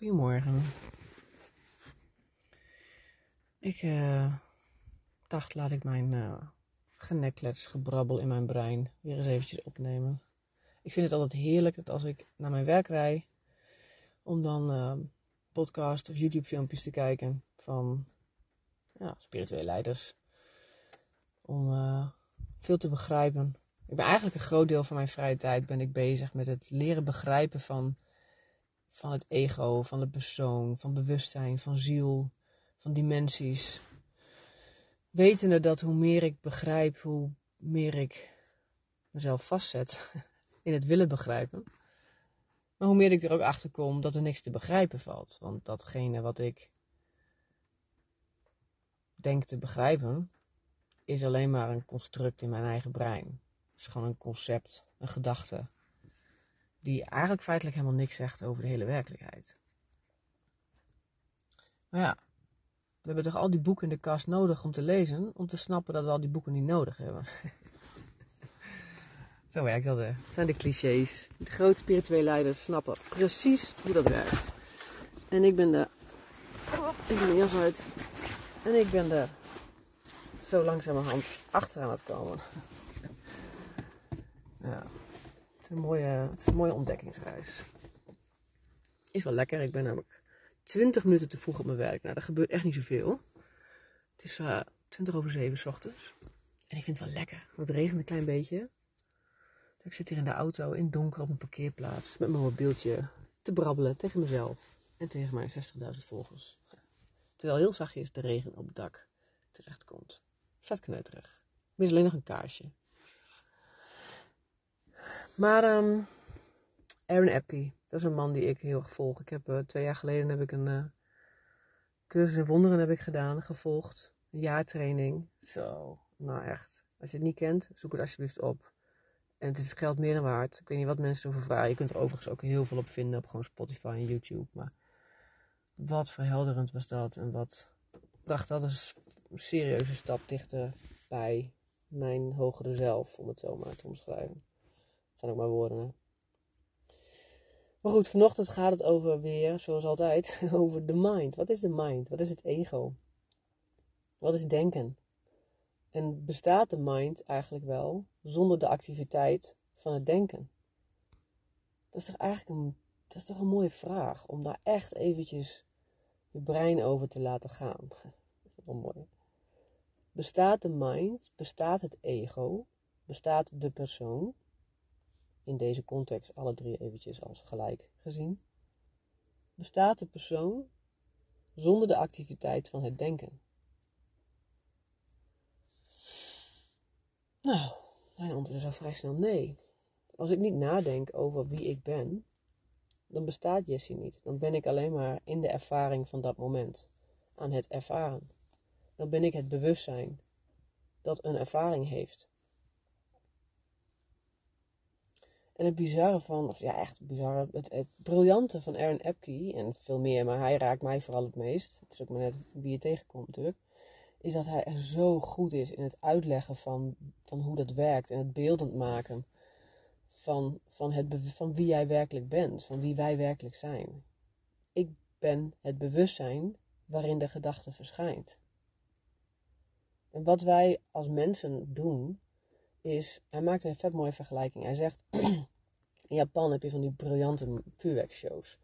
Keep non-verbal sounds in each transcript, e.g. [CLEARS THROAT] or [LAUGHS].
Goedemorgen. Ik uh, dacht, laat ik mijn uh, geneklets, gebrabbel in mijn brein weer eens eventjes opnemen. Ik vind het altijd heerlijk dat als ik naar mijn werk rij, om dan uh, podcast of YouTube filmpjes te kijken van ja, spirituele leiders. Om veel te begrijpen. Ik ben eigenlijk een groot deel van mijn vrije tijd ben ik bezig met het leren begrijpen van van het ego, van de persoon, van bewustzijn, van ziel, van dimensies. Wetende dat hoe meer ik begrijp, hoe meer ik mezelf vastzet [LAUGHS] in het willen begrijpen. Maar hoe meer ik er ook achter kom dat er niks te begrijpen valt. Want datgene wat ik denk te begrijpen, is alleen maar een construct in mijn eigen brein. Het is gewoon een concept, een gedachte die eigenlijk feitelijk helemaal niks zegt over de hele werkelijkheid. Maar ja, we hebben toch al die boeken in de kast nodig om te lezen, om te snappen dat we al die boeken niet nodig hebben. [LAUGHS] Zo werkt dat, hè. Dat zijn de clichés. De grote spirituele leiders snappen precies hoe dat werkt. En ik ben de... Ik ben de jas uit. En ik ben er zo langzamerhand achter aan het komen. Ja een mooie, het is een mooie ontdekkingsreis. Is wel lekker. Ik ben namelijk 20 minuten te vroeg op mijn werk. Nou, dat gebeurt echt niet zoveel. Het is uh, eh, 20 over 7 s ochtends. En ik vind het wel lekker. Want het regent een klein beetje. Ik zit hier in de auto in donker op een parkeerplaats. Met mijn mobieltje te brabbelen tegen mezelf. En tegen mijn 60.000 volgers. Terwijl heel zachtjes de regen op het dak terecht komt. Vet kneuterig. Ik mis alleen nog een kaarsje. Maar um, Aaron Epke, dat is een man die ik heel erg volg. Ik heb uh, twee jaar geleden heb ik een uh, cursus in wonderen heb ik gedaan, gevolgd. Een jaartraining. Zo, nou echt. Als je het niet kent, zoek het alsjeblieft op. En het is geld meer dan waard. Ik weet niet wat mensen erover vragen. Je kunt er overigens ook heel veel op vinden op gewoon Spotify en YouTube. Maar wat verhelderend was dat. En wat bracht dat een serieuze stap dichter bij mijn hogere zelf, om het zo maar te omschrijven zijn ook maar woorden. Hè? Maar goed, vanochtend gaat het over weer, zoals altijd, [LAUGHS] over de mind. Wat is de mind? Wat is het ego? Wat is denken? En bestaat de mind eigenlijk wel zonder de activiteit van het denken? Dat is toch eigenlijk een, dat is toch een mooie vraag om daar echt eventjes je brein over te laten gaan. [LAUGHS] Dat is wel mooi. Bestaat de mind, bestaat het ego, bestaat de persoon, in deze context alle drie eventjes als gelijk gezien, bestaat de persoon zonder de activiteit van het denken. Nou, mijn antwoord is al vrij snel nee. Als ik niet nadenk over wie ik ben, dan bestaat Jessie niet. Dan ben ik alleen maar in de ervaring van dat moment, aan het ervaren. Dan ben ik het bewustzijn dat een ervaring heeft. En het bizarre van, of ja, echt bizarre, het, briljante van Aaron Epke, en veel meer, maar hij raakt mij vooral het meest. Het is ook maar net wie je tegenkomt natuurlijk. Is dat hij er zo goed is in het uitleggen van, van hoe dat werkt en het beeldend maken van, van, het, van wie jij werkelijk bent, van wie wij werkelijk zijn. Ik ben het bewustzijn waarin de gedachte verschijnt. En wat wij als mensen doen, is, hij maakt een vet mooie vergelijking. Hij zegt, [CLEARS THROAT] in Japan heb je van die briljante vuurwerkshows.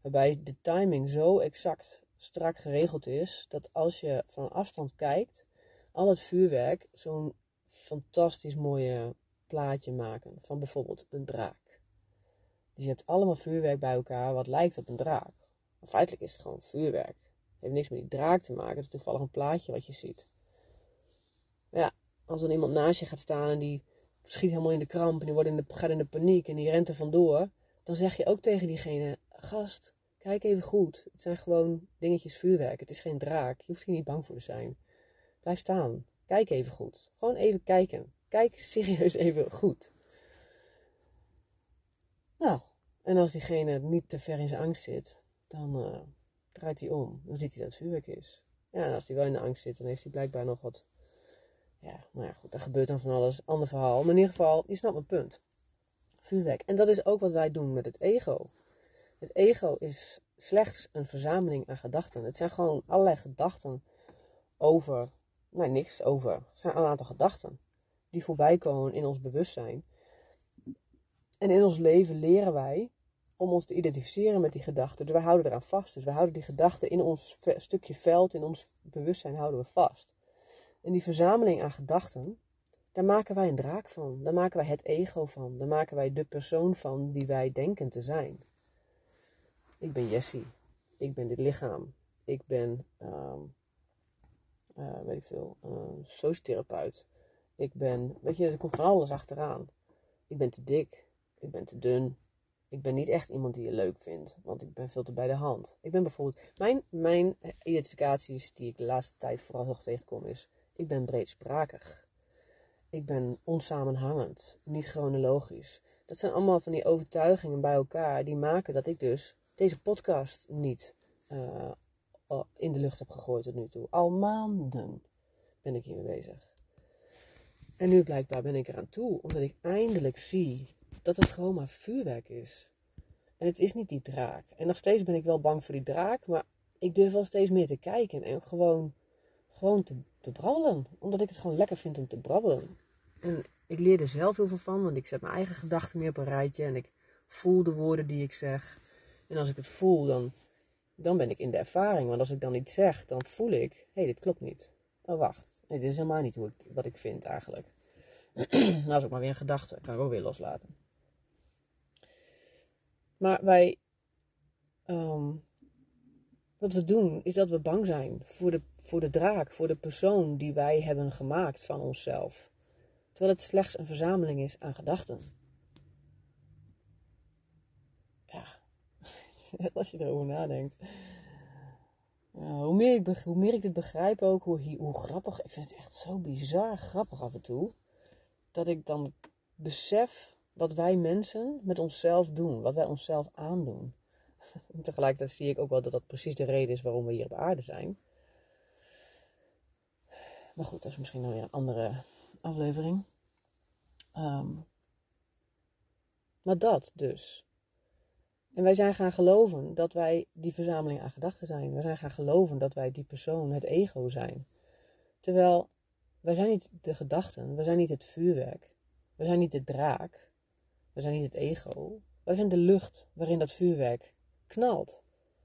Waarbij de timing zo exact strak geregeld is, dat als je van afstand kijkt, al het vuurwerk zo'n fantastisch mooie plaatje maken. Van bijvoorbeeld een draak. Dus je hebt allemaal vuurwerk bij elkaar wat lijkt op een draak. Maar feitelijk is het gewoon vuurwerk. Het heeft niks met die draak te maken. Het is toevallig een plaatje wat je ziet. Ja, als dan iemand naast je gaat staan en die schiet helemaal in de kramp en die wordt in de, gaat in de paniek en die rent er vandoor, dan zeg je ook tegen diegene: Gast, kijk even goed. Het zijn gewoon dingetjes vuurwerk. Het is geen draak. Je hoeft hier niet bang voor te zijn. Blijf staan. Kijk even goed. Gewoon even kijken. Kijk serieus even goed. Nou, en als diegene niet te ver in zijn angst zit, dan uh, draait hij om. Dan ziet hij dat het vuurwerk is. Ja, en als hij wel in de angst zit, dan heeft hij blijkbaar nog wat ja, nou ja, goed, er gebeurt dan van alles. Ander verhaal. Maar in ieder geval, je snapt mijn punt. Vuurwerk. En dat is ook wat wij doen met het ego. Het ego is slechts een verzameling aan gedachten. Het zijn gewoon allerlei gedachten over, nou niks over. Het zijn een aantal gedachten die voorbij komen in ons bewustzijn. En in ons leven leren wij om ons te identificeren met die gedachten. Dus wij houden eraan vast. Dus wij houden die gedachten in ons stukje veld, in ons bewustzijn houden we vast. En die verzameling aan gedachten, daar maken wij een draak van. Daar maken wij het ego van. Daar maken wij de persoon van die wij denken te zijn. Ik ben Jessie. Ik ben dit lichaam. Ik ben, um, uh, weet ik veel, sociotherapeut. Ik ben, weet je, er komt van alles achteraan. Ik ben te dik. Ik ben te dun. Ik ben niet echt iemand die je leuk vindt, want ik ben veel te bij de hand. Ik ben bijvoorbeeld, mijn, mijn identificaties die ik de laatste tijd vooral nog tegenkom is, ik ben breedsprakig. Ik ben onsamenhangend, niet chronologisch. Dat zijn allemaal van die overtuigingen bij elkaar die maken dat ik dus deze podcast niet uh, in de lucht heb gegooid tot nu toe. Al maanden ben ik hiermee bezig. En nu blijkbaar ben ik eraan toe, omdat ik eindelijk zie dat het gewoon maar vuurwerk is. En het is niet die draak. En nog steeds ben ik wel bang voor die draak, maar ik durf wel steeds meer te kijken en gewoon, gewoon te, te brabbelen. Omdat ik het gewoon lekker vind om te brabbelen. En ik leer er zelf heel veel van, want ik zet mijn eigen gedachten meer op een rijtje en ik voel de woorden die ik zeg. En als ik het voel, dan, dan ben ik in de ervaring. Want als ik dan iets zeg, dan voel ik, hé, hey, dit klopt niet. Oh, wacht. Dit is helemaal niet hoe ik, wat ik vind eigenlijk. [CLEARS THROAT] nou, als ik maar weer een gedachte. Kan ik ook weer loslaten. Maar wij, um, wat we doen, is dat we bang zijn voor de, voor de draak, voor de persoon die wij hebben gemaakt van onszelf. Terwijl het slechts een verzameling is aan gedachten. Ja, [LAUGHS] als je erover nadenkt. hoe, meer ik, hoe meer ik dit begrijp ook, hoe, hoe grappig, ik vind het echt zo bizar grappig af en toe. Dat ik dan besef wat wij mensen met onszelf doen, wat wij onszelf aandoen. Tegelijkertijd zie ik ook wel dat dat precies de reden is waarom we hier op aarde zijn. Maar goed, dat is misschien nog weer een andere aflevering. Ehm, maar dat dus. En wij zijn gaan geloven dat wij die verzameling aan gedachten zijn. We zijn gaan geloven dat wij die persoon, het ego zijn. Terwijl wij zijn niet de gedachten, we zijn niet het vuurwerk, we zijn niet de draak, we zijn niet het ego. Wij zijn de lucht waarin dat vuurwerk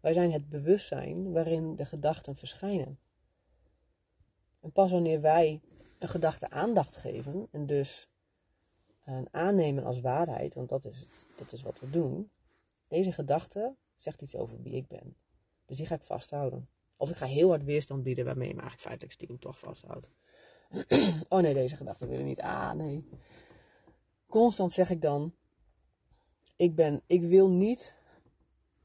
Wij zijn het bewustzijn waarin de gedachten verschijnen. En pas wanneer wij een gedachte aandacht geven en dus een aannemen als waarheid, want dat is, het, dat is wat we doen. Deze gedachte zegt iets over wie ik ben. Dus die ga ik vasthouden. Of ik ga heel hard weerstand bieden waarmee je me eigenlijk feitelijk stiekem toch vasthoudt. [CLEARS THROAT] oh nee, deze gedachte wil ik niet. Ah nee. Constant zeg ik dan: ik, ben, ik wil niet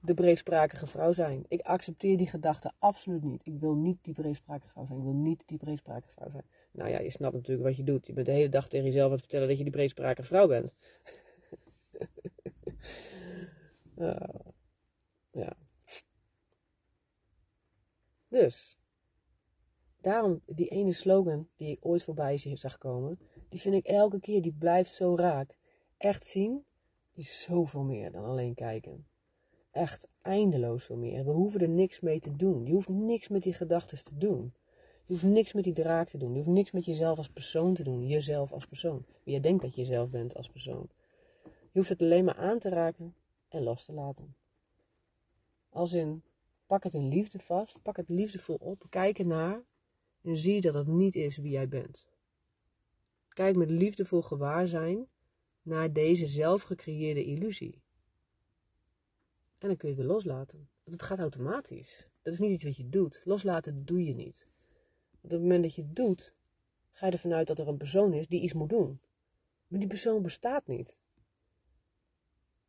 de breedsprakige vrouw zijn. Ik accepteer die gedachte absoluut niet. Ik wil niet die breedsprakige vrouw zijn. Ik wil niet die breedsprakige vrouw zijn. Nou ja, je snapt natuurlijk wat je doet. Je bent de hele dag tegen jezelf aan het vertellen dat je die breedsprakige vrouw bent. [LAUGHS] ja. Dus, daarom die ene slogan die ik ooit voorbij zag komen, die vind ik elke keer, die blijft zo raak. Echt zien is zoveel meer dan alleen kijken. Echt eindeloos veel meer. We hoeven er niks mee te doen. Je hoeft niks met die gedachten te doen. Je hoeft niks met die draak te doen. Je hoeft niks met jezelf als persoon te doen. Jezelf als persoon. Wie jij denkt dat je zelf bent als persoon. Je hoeft het alleen maar aan te raken en los te laten. Als in, pak het in liefde vast. Pak het liefdevol op. Kijk ernaar. En zie dat het niet is wie jij bent. Kijk met liefdevol gewaarzijn naar deze zelfgecreëerde illusie. En dan kun je het loslaten. Want het gaat automatisch. Dat is niet iets wat je doet. Loslaten doe je niet. op het moment dat je het doet, ga je ervan uit dat er een persoon is die iets moet doen. Maar die persoon bestaat niet.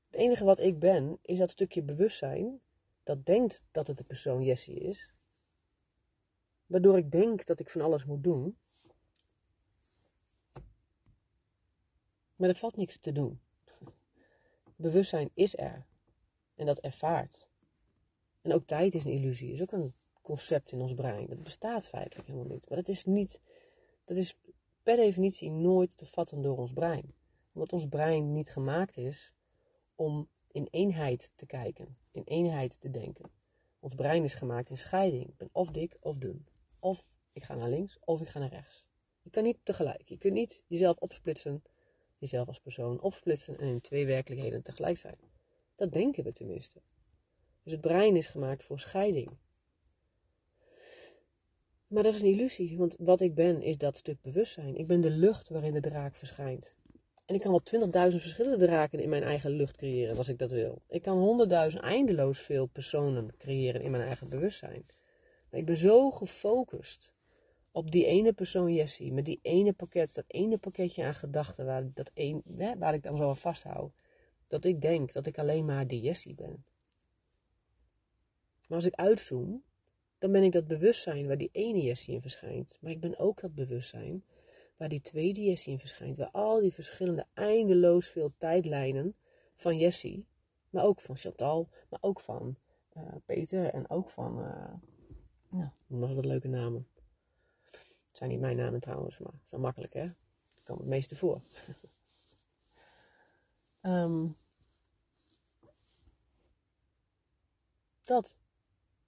Het enige wat ik ben, is dat stukje bewustzijn dat denkt dat het de persoon Jessie is. Waardoor ik denk dat ik van alles moet doen. Maar er valt niks te doen. [LAUGHS] Bewustzijn is er. En dat ervaart. En ook tijd is een illusie. is ook een concept in ons brein. Dat bestaat feitelijk helemaal niet. Maar dat is niet. Dat is per definitie nooit te vatten door ons brein. Omdat ons brein niet gemaakt is om in eenheid te kijken, in eenheid te denken. Ons brein is gemaakt in scheiding. Ik ben of dik of dun. Of ik ga naar links of ik ga naar rechts. Je kan niet tegelijk. Je kunt niet jezelf opsplitsen, jezelf als persoon opsplitsen en in twee werkelijkheden tegelijk zijn. Dat denken we tenminste. Dus het brein is gemaakt voor scheiding. Maar dat is een illusie, want wat ik ben is dat stuk bewustzijn. Ik ben de lucht waarin de draak verschijnt. En ik kan wel 20.000 verschillende draken in mijn eigen lucht creëren als ik dat wil. Ik kan 100.000 eindeloos veel personen creëren in mijn eigen bewustzijn. Maar ik ben zo gefocust op die ene persoon Jessie, met die ene pakket, dat ene pakketje aan gedachten waar, dat een, hè, waar ik dan zo aan vasthoud, dat ik denk dat ik alleen maar die Jessie ben. Maar als ik uitzoom, dan ben ik dat bewustzijn waar die ene Jessie in verschijnt. Maar ik ben ook dat bewustzijn waar die tweede Jessie in verschijnt. Waar al die verschillende eindeloos veel tijdlijnen van Jessie, maar ook van Chantal, maar ook van uh, Peter en ook van, uh, nou, nog wat leuke namen. Het zijn niet mijn namen trouwens, maar wel makkelijk hè. Ik kom het meeste voor. [LAUGHS] um, dat.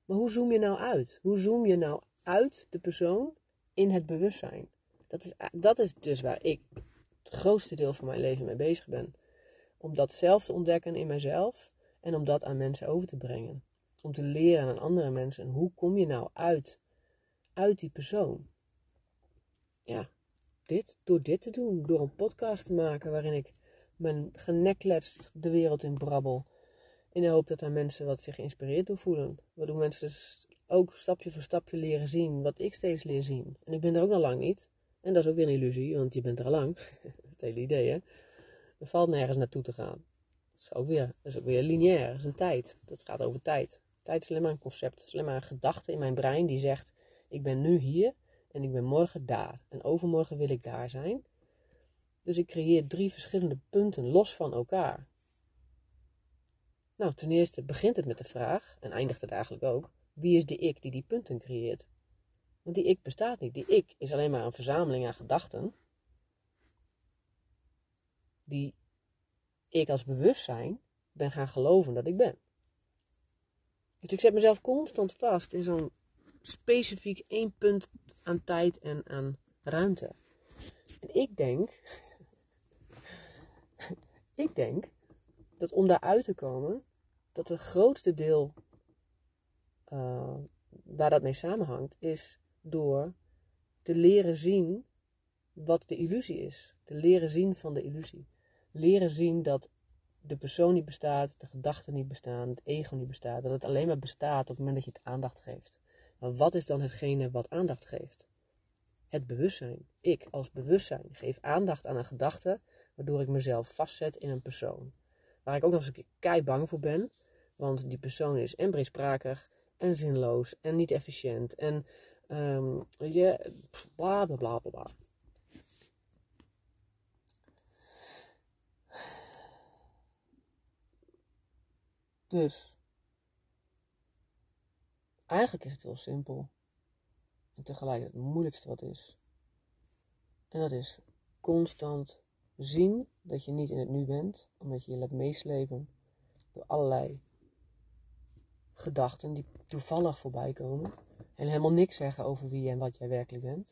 Maar hoe zoom je nou uit? Hoe zoom je nou uit de persoon in het bewustzijn? Dat is, dat is dus waar ik het grootste deel van mijn leven mee bezig ben. Om dat zelf te ontdekken in mezelf en om dat aan mensen over te brengen. Om te leren aan andere mensen. En hoe kom je nou uit, uit die persoon? Ja, dit, door dit te doen. Door een podcast te maken waarin ik mijn geneklets de wereld in brabbel. In de hoop dat daar mensen wat zich geïnspireerd door voelen. Waardoor mensen dus ook stapje voor stapje leren zien wat ik steeds leer zien. En ik ben er ook nog lang niet. En dat is ook weer een illusie, want je bent er al lang. [LAUGHS] het hele idee, hè. Er valt nergens naartoe te gaan. Dat is ook weer, is ook weer lineair, dat is een tijd. Dat gaat over tijd. Tijd is alleen maar een concept, is alleen maar een gedachte in mijn brein die zegt: Ik ben nu hier en ik ben morgen daar. En overmorgen wil ik daar zijn. Dus ik creëer drie verschillende punten los van elkaar. Nou, ten eerste begint het met de vraag, en eindigt het eigenlijk ook: wie is de ik die die punten creëert? Want die ik bestaat niet. Die ik is alleen maar een verzameling aan gedachten. Die ik als bewustzijn ben gaan geloven dat ik ben. Dus ik zet mezelf constant vast in zo'n specifiek één punt aan tijd en aan ruimte. En ik denk, ik denk dat om daaruit te komen, dat het grootste deel uh, waar dat mee samenhangt, is door te leren zien wat de illusie is. Te leren zien van de illusie. Leren zien dat de persoon niet bestaat, de gedachten niet bestaan, het ego niet bestaat. Dat het alleen maar bestaat op het moment dat je het aandacht geeft. Maar wat is dan hetgene wat aandacht geeft? Het bewustzijn. Ik als bewustzijn geef aandacht aan een gedachte, waardoor ik mezelf vastzet in een persoon. Waar ik ook nog eens een keer kei bang voor ben, want die persoon is en breedsprakig en zinloos en niet efficiënt en Um, je, bla bla bla bla. Dus, eigenlijk is het heel simpel. En tegelijk het moeilijkste wat is. En dat is constant zien dat je niet in het nu bent, omdat je je laat meeslepen door allerlei gedachten die toevallig voorbij komen en helemaal niks zeggen over wie en wat jij werkelijk bent.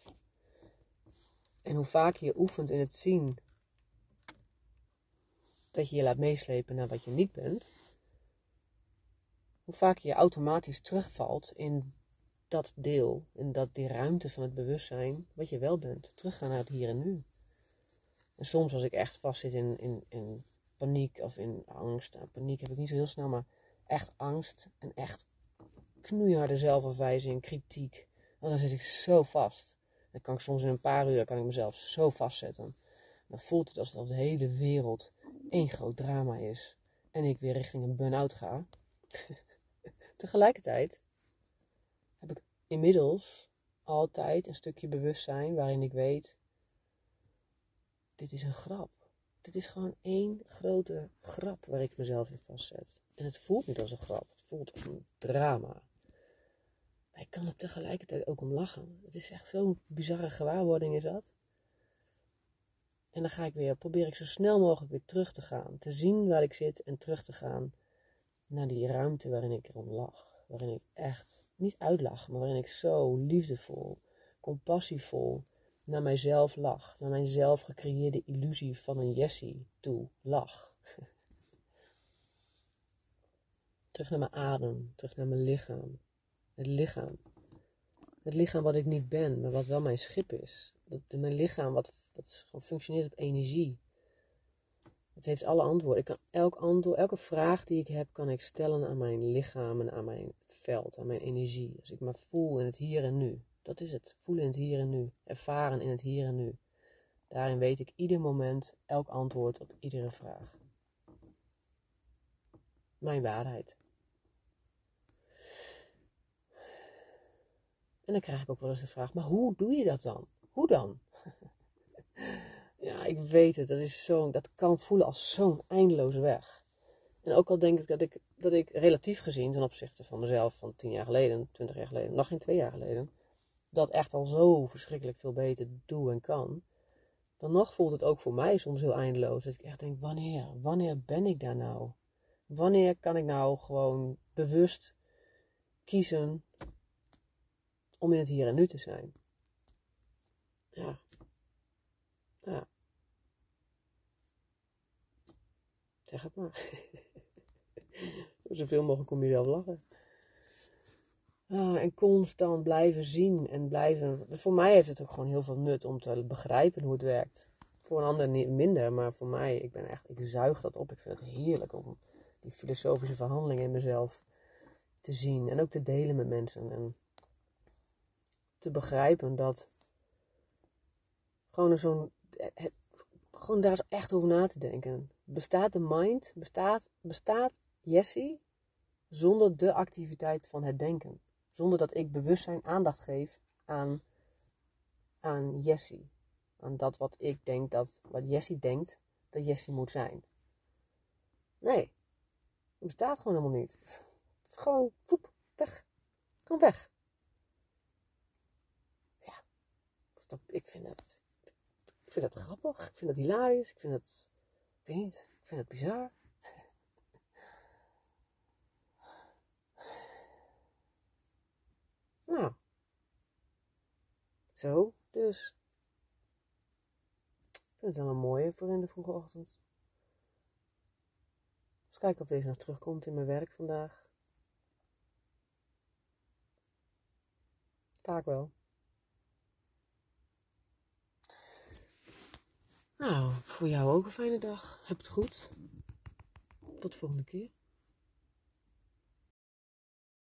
En hoe vaak je oefent in het zien dat je je laat meeslepen naar wat je niet bent, hoe vaak je automatisch terugvalt in dat deel, in dat, die ruimte van het bewustzijn, wat je wel bent. Teruggaan naar het hier en nu. En soms als ik echt vastzit in, in, in paniek of in angst, nou, paniek heb ik niet zo heel snel, maar echt angst en echt knoeiharde zelfafwijzing, kritiek. En dan zit ik zo vast. Dan kan ik soms in een paar uur kan ik mezelf zo vastzetten. Dan voelt het alsof de hele wereld één groot drama is. En ik weer richting een burn-out ga. [LAUGHS] Tegelijkertijd heb ik inmiddels altijd een stukje bewustzijn waarin ik weet: dit is een grap. Dit is gewoon één grote grap waar ik mezelf in vastzet. En het voelt niet als een grap, het voelt als een drama. Maar ik kan er tegelijkertijd ook om lachen. Het is echt zo'n bizarre gewaarwording is dat. En dan ga ik weer, probeer ik zo snel mogelijk weer terug te gaan. Te zien waar ik zit en terug te gaan naar die ruimte waarin ik erom lag. Waarin ik echt, niet uitlag, maar waarin ik zo liefdevol, compassievol naar mijzelf lag. Naar mijn zelf gecreëerde illusie van een Jessie toe lag. [LAUGHS] terug naar mijn adem, terug naar mijn lichaam. Het lichaam. Het lichaam wat ik niet ben, maar wat wel mijn schip is. mijn lichaam wat, wat functioneert op energie. Het heeft alle antwoorden. Ik kan elk antwoord, elke vraag die ik heb, kan ik stellen aan mijn lichaam en aan mijn veld, aan mijn energie. Als ik me voel in het hier en nu. Dat is het. Voelen in het hier en nu. Ervaren in het hier en nu. Daarin weet ik ieder moment elk antwoord op iedere vraag. Mijn waarheid. En dan krijg ik ook wel eens de vraag, maar hoe doe je dat dan? Hoe dan? [LAUGHS] ja, ik weet het. Dat, is zo, dat kan voelen als zo'n eindeloze weg. En ook al denk ik dat, ik dat ik relatief gezien ten opzichte van mezelf van tien jaar geleden, twintig jaar geleden, nog geen twee jaar geleden, dat echt al zo verschrikkelijk veel beter doe en kan. Dan nog voelt het ook voor mij soms heel eindeloos. Dat ik echt denk, wanneer? Wanneer ben ik daar nou? Wanneer kan ik nou gewoon bewust kiezen om in het hier en nu te zijn. Ja. Ja. Zeg het maar. [LAUGHS] Zoveel mogelijk om jezelf lachen. Ah, en constant blijven zien en blijven. Voor mij heeft het ook gewoon heel veel nut om te begrijpen hoe het werkt. Voor een ander niet minder, maar voor mij, ik ben echt, ik zuig dat op. Ik vind het heerlijk om die filosofische verhandelingen in mezelf te zien en ook te delen met mensen. En te begrijpen dat gewoon zo'n gewoon daar eens echt over na te denken. Bestaat de mind, bestaat, bestaat Jessie zonder de activiteit van het denken? Zonder dat ik bewustzijn aandacht geef aan, aan Jessie. Aan dat wat ik denk dat, wat Jessie denkt dat Jessie moet zijn. Nee, het bestaat gewoon helemaal niet. Het is gewoon, poep, weg. Gewoon weg. ik vind het, ik vind het grappig, ik vind het hilarisch, ik vind het, ik weet niet, ik vind het bizar. Nou, zo, dus. Ik vind het wel een mooie voor in de vroege ochtend. Eens kijken of deze nog terugkomt in mijn werk vandaag. Vaak wel. Nou, voor jou ook een fijne dag. Heb het goed. Tot de volgende keer.